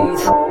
一次。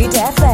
Mood FM.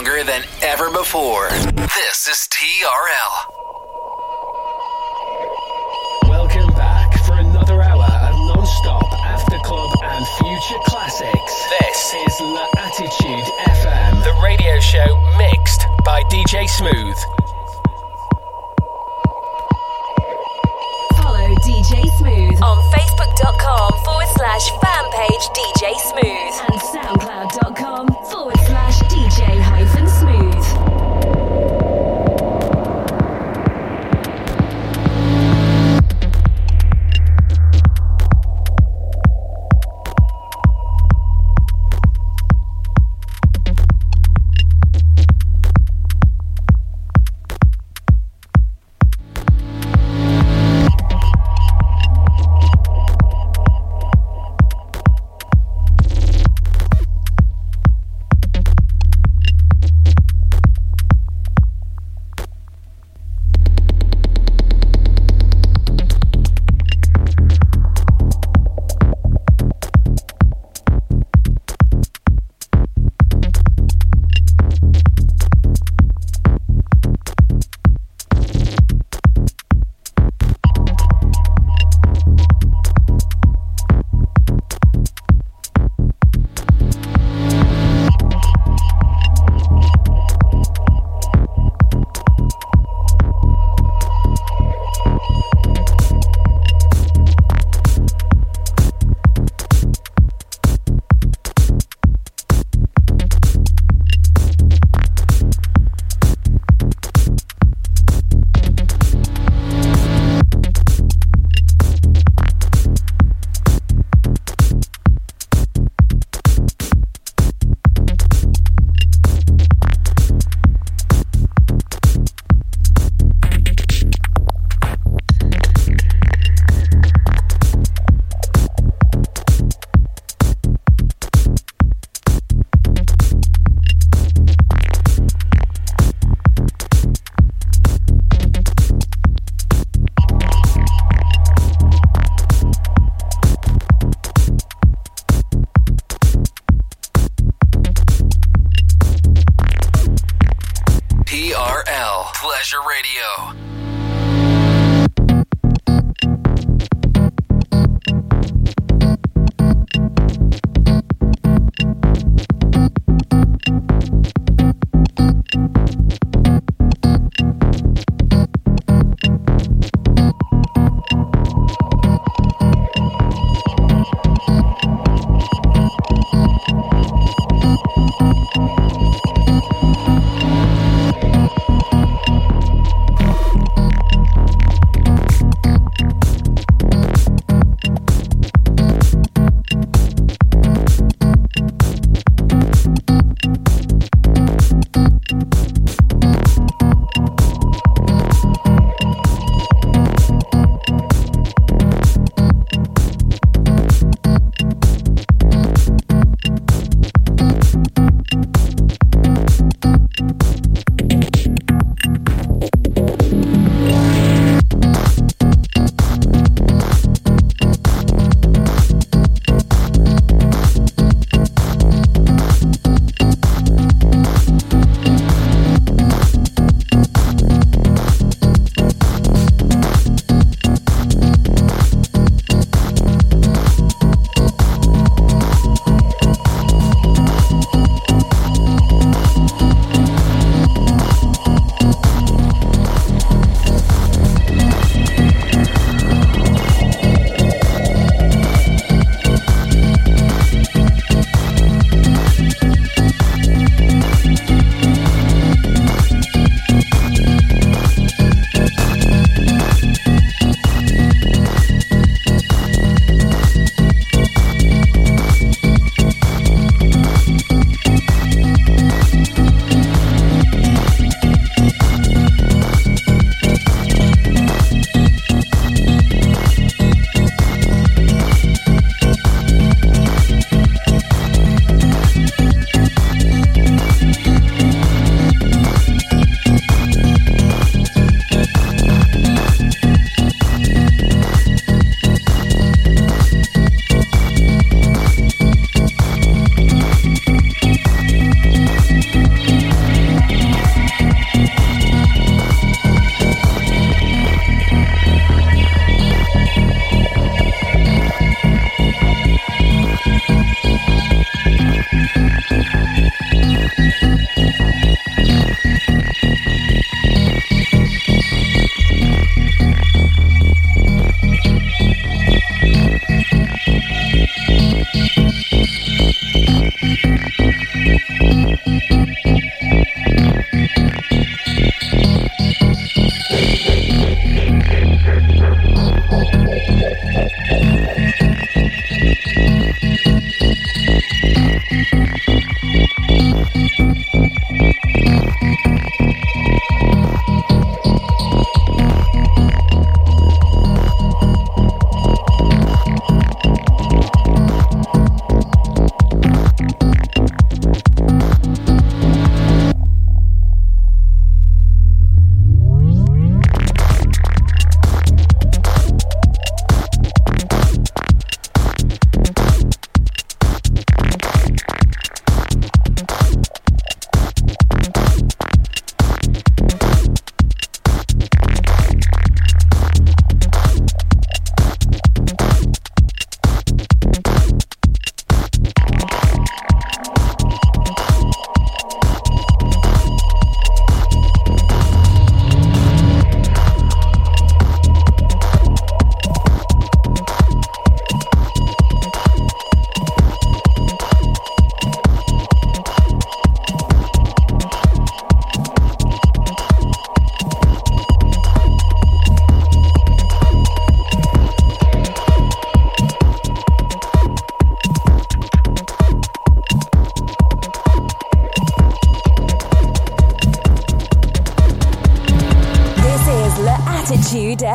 Stronger than ever before. This is TRL. Welcome back for another hour of non-stop after club and future classics. This is La Attitude FM, the radio show mixed by DJ Smooth. Follow DJ Smooth on Facebook.com forward slash fan page DJ Smooth and SoundCloud.com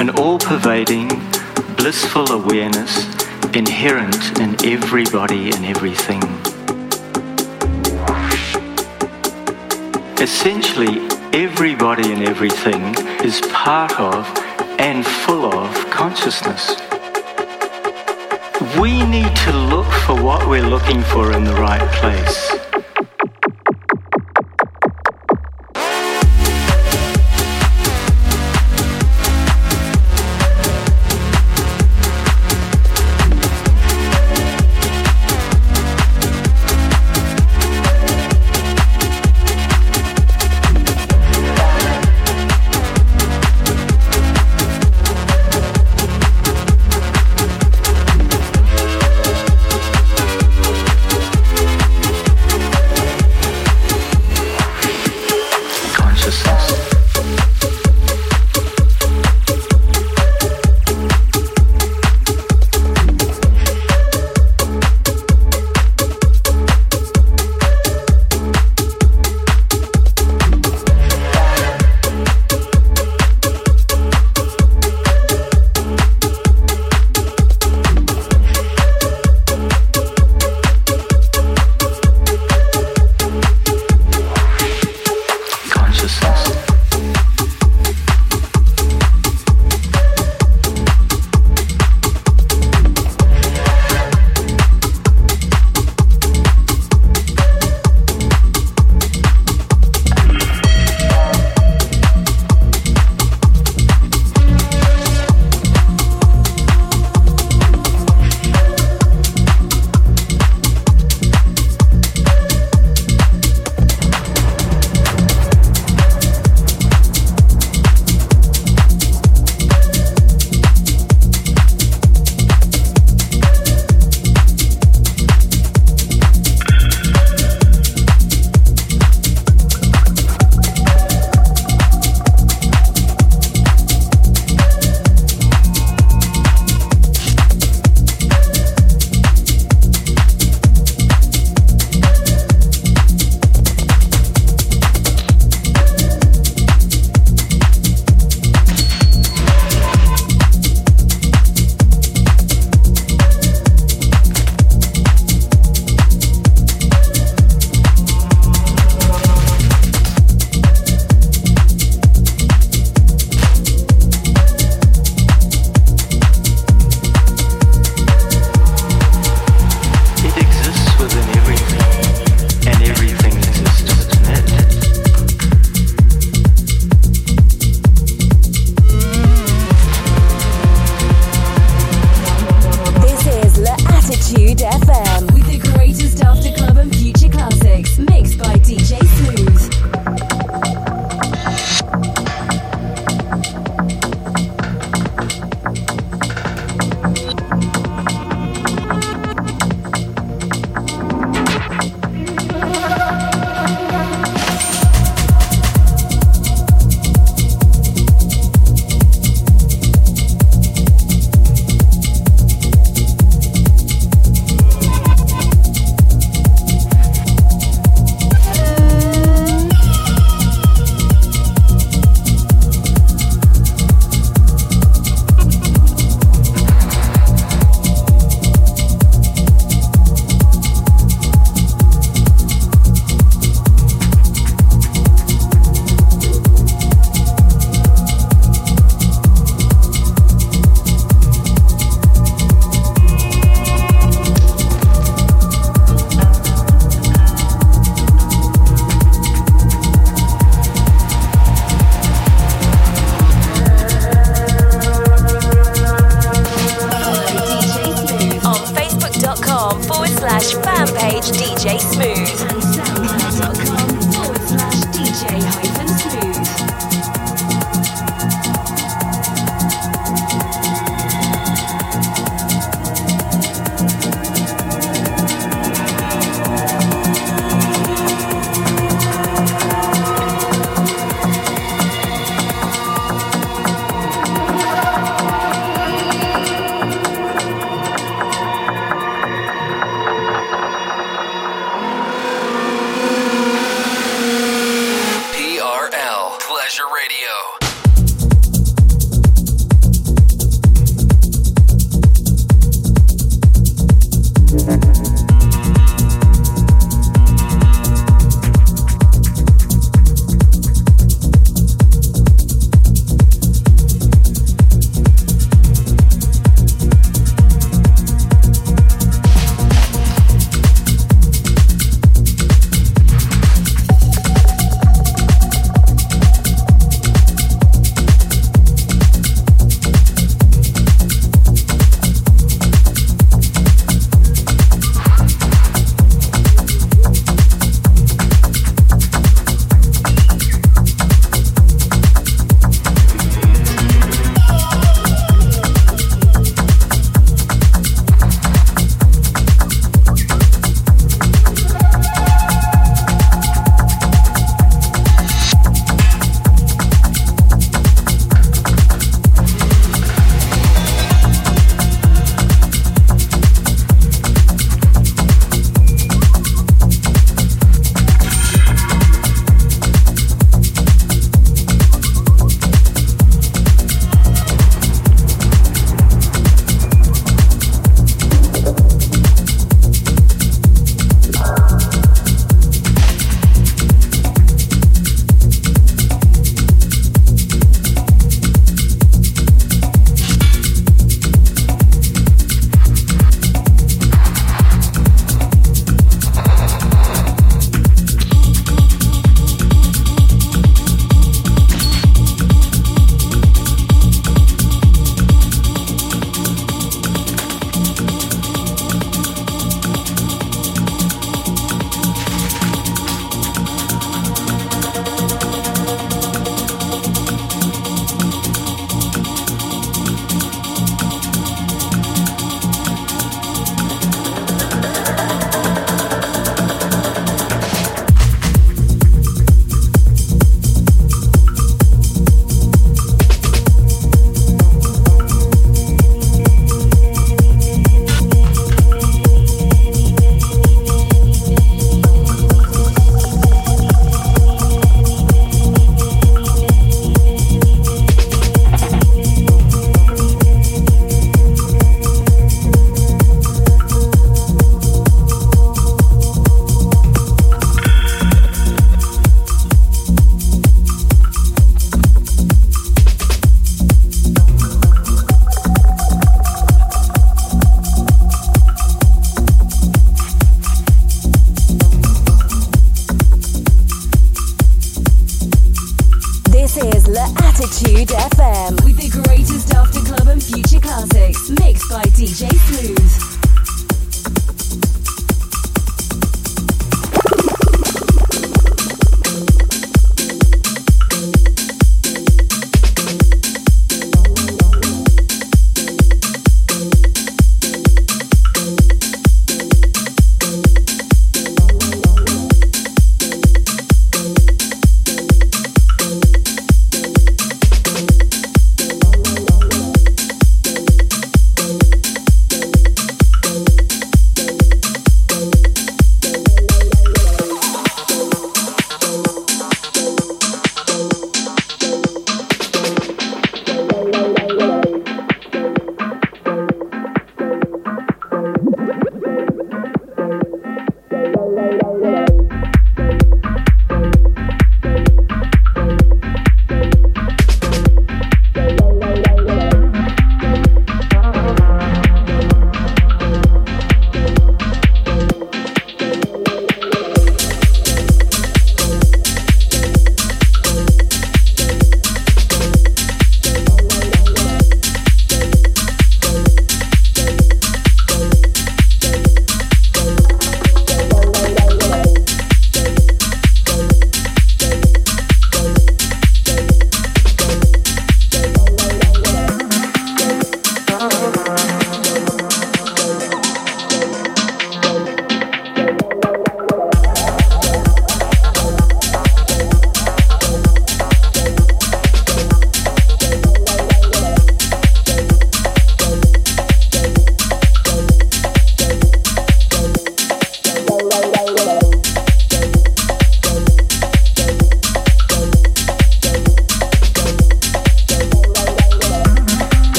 an all pervading, blissful awareness inherent in everybody and everything. Essentially, everybody and everything is part of and full of consciousness. We need to look for what we're looking for in the right place.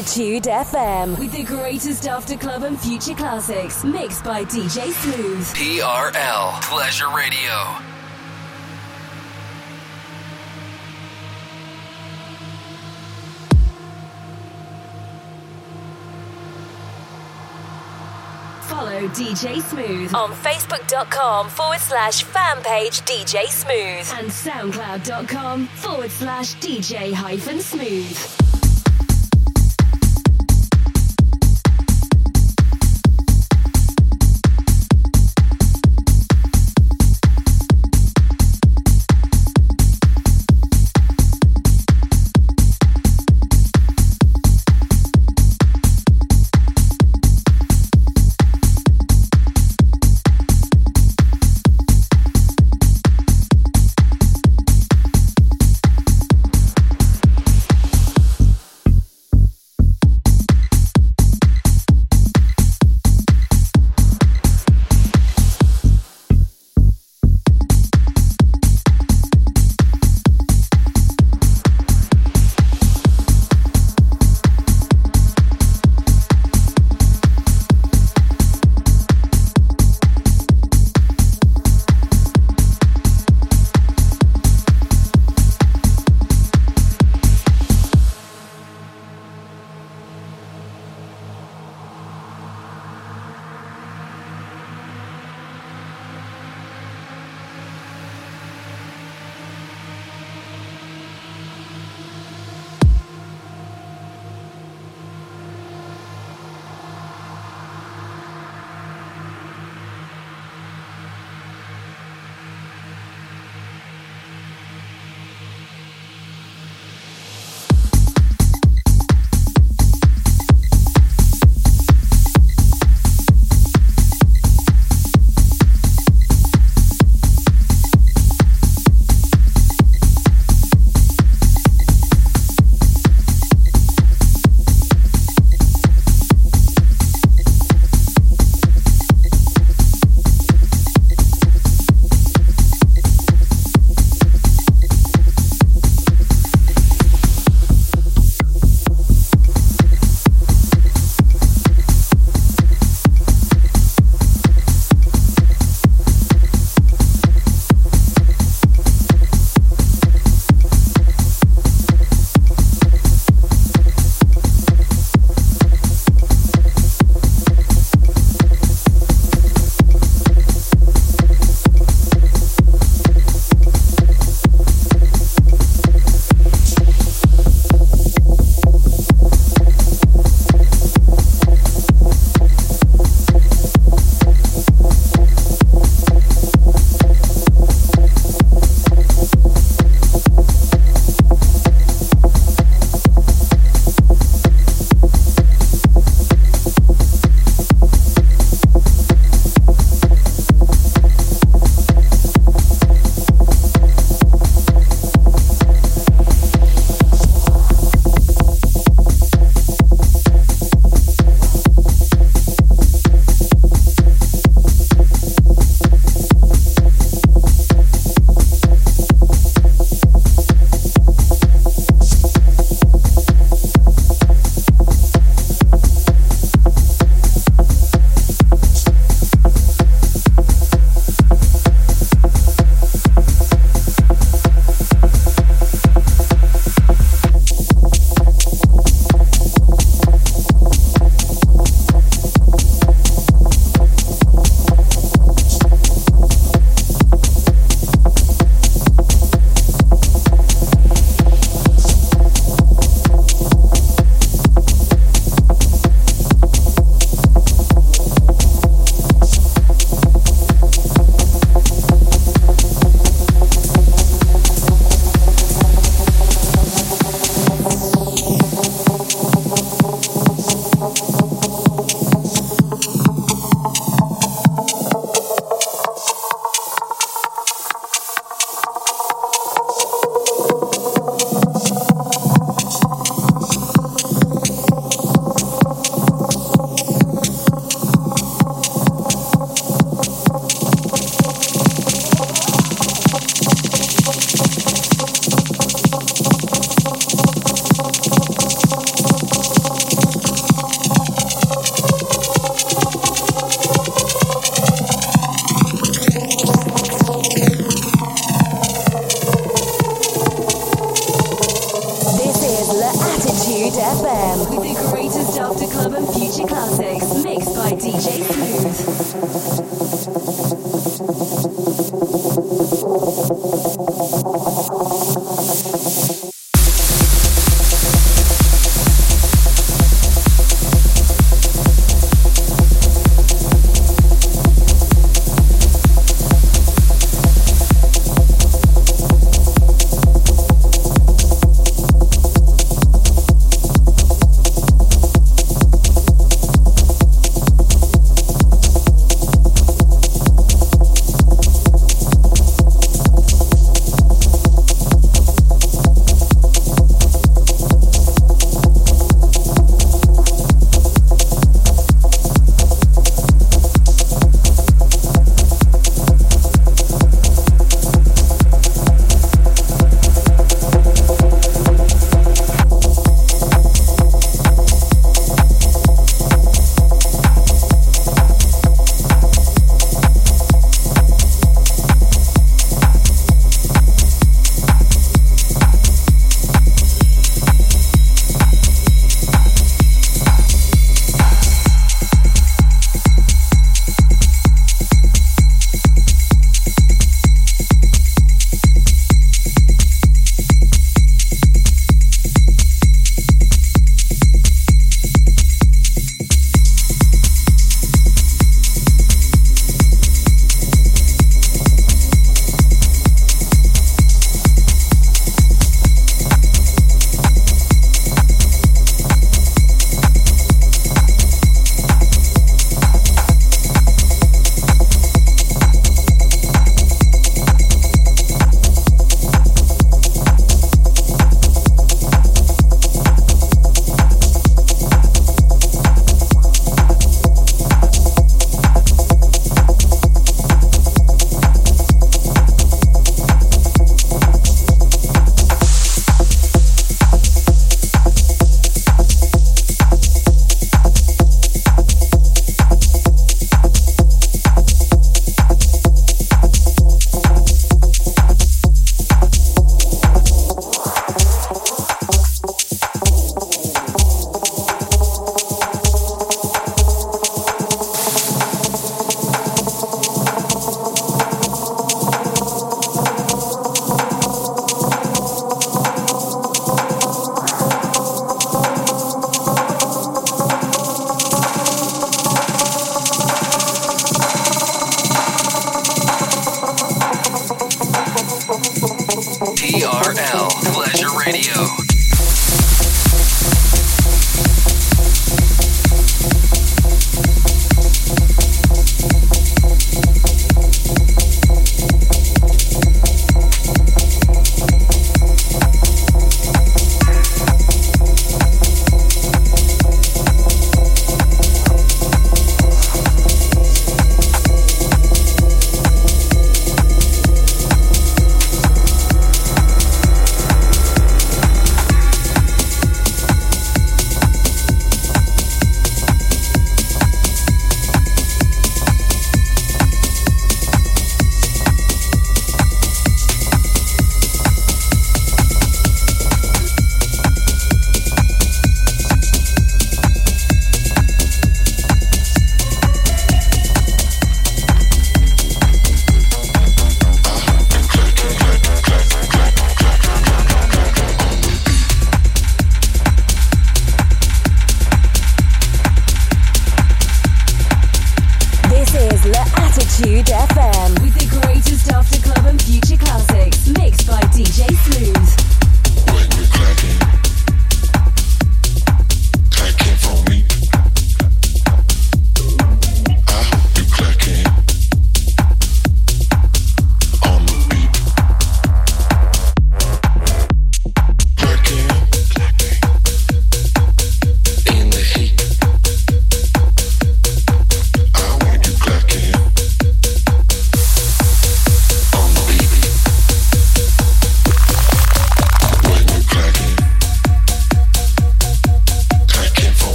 La FM with the greatest after club and future classics mixed by DJ Smooth. TRL Pleasure Radio. Follow DJ Smooth on Facebook.com forward slash fan page DJ Smooth and SoundCloud.com forward slash DJ hyphen smooth.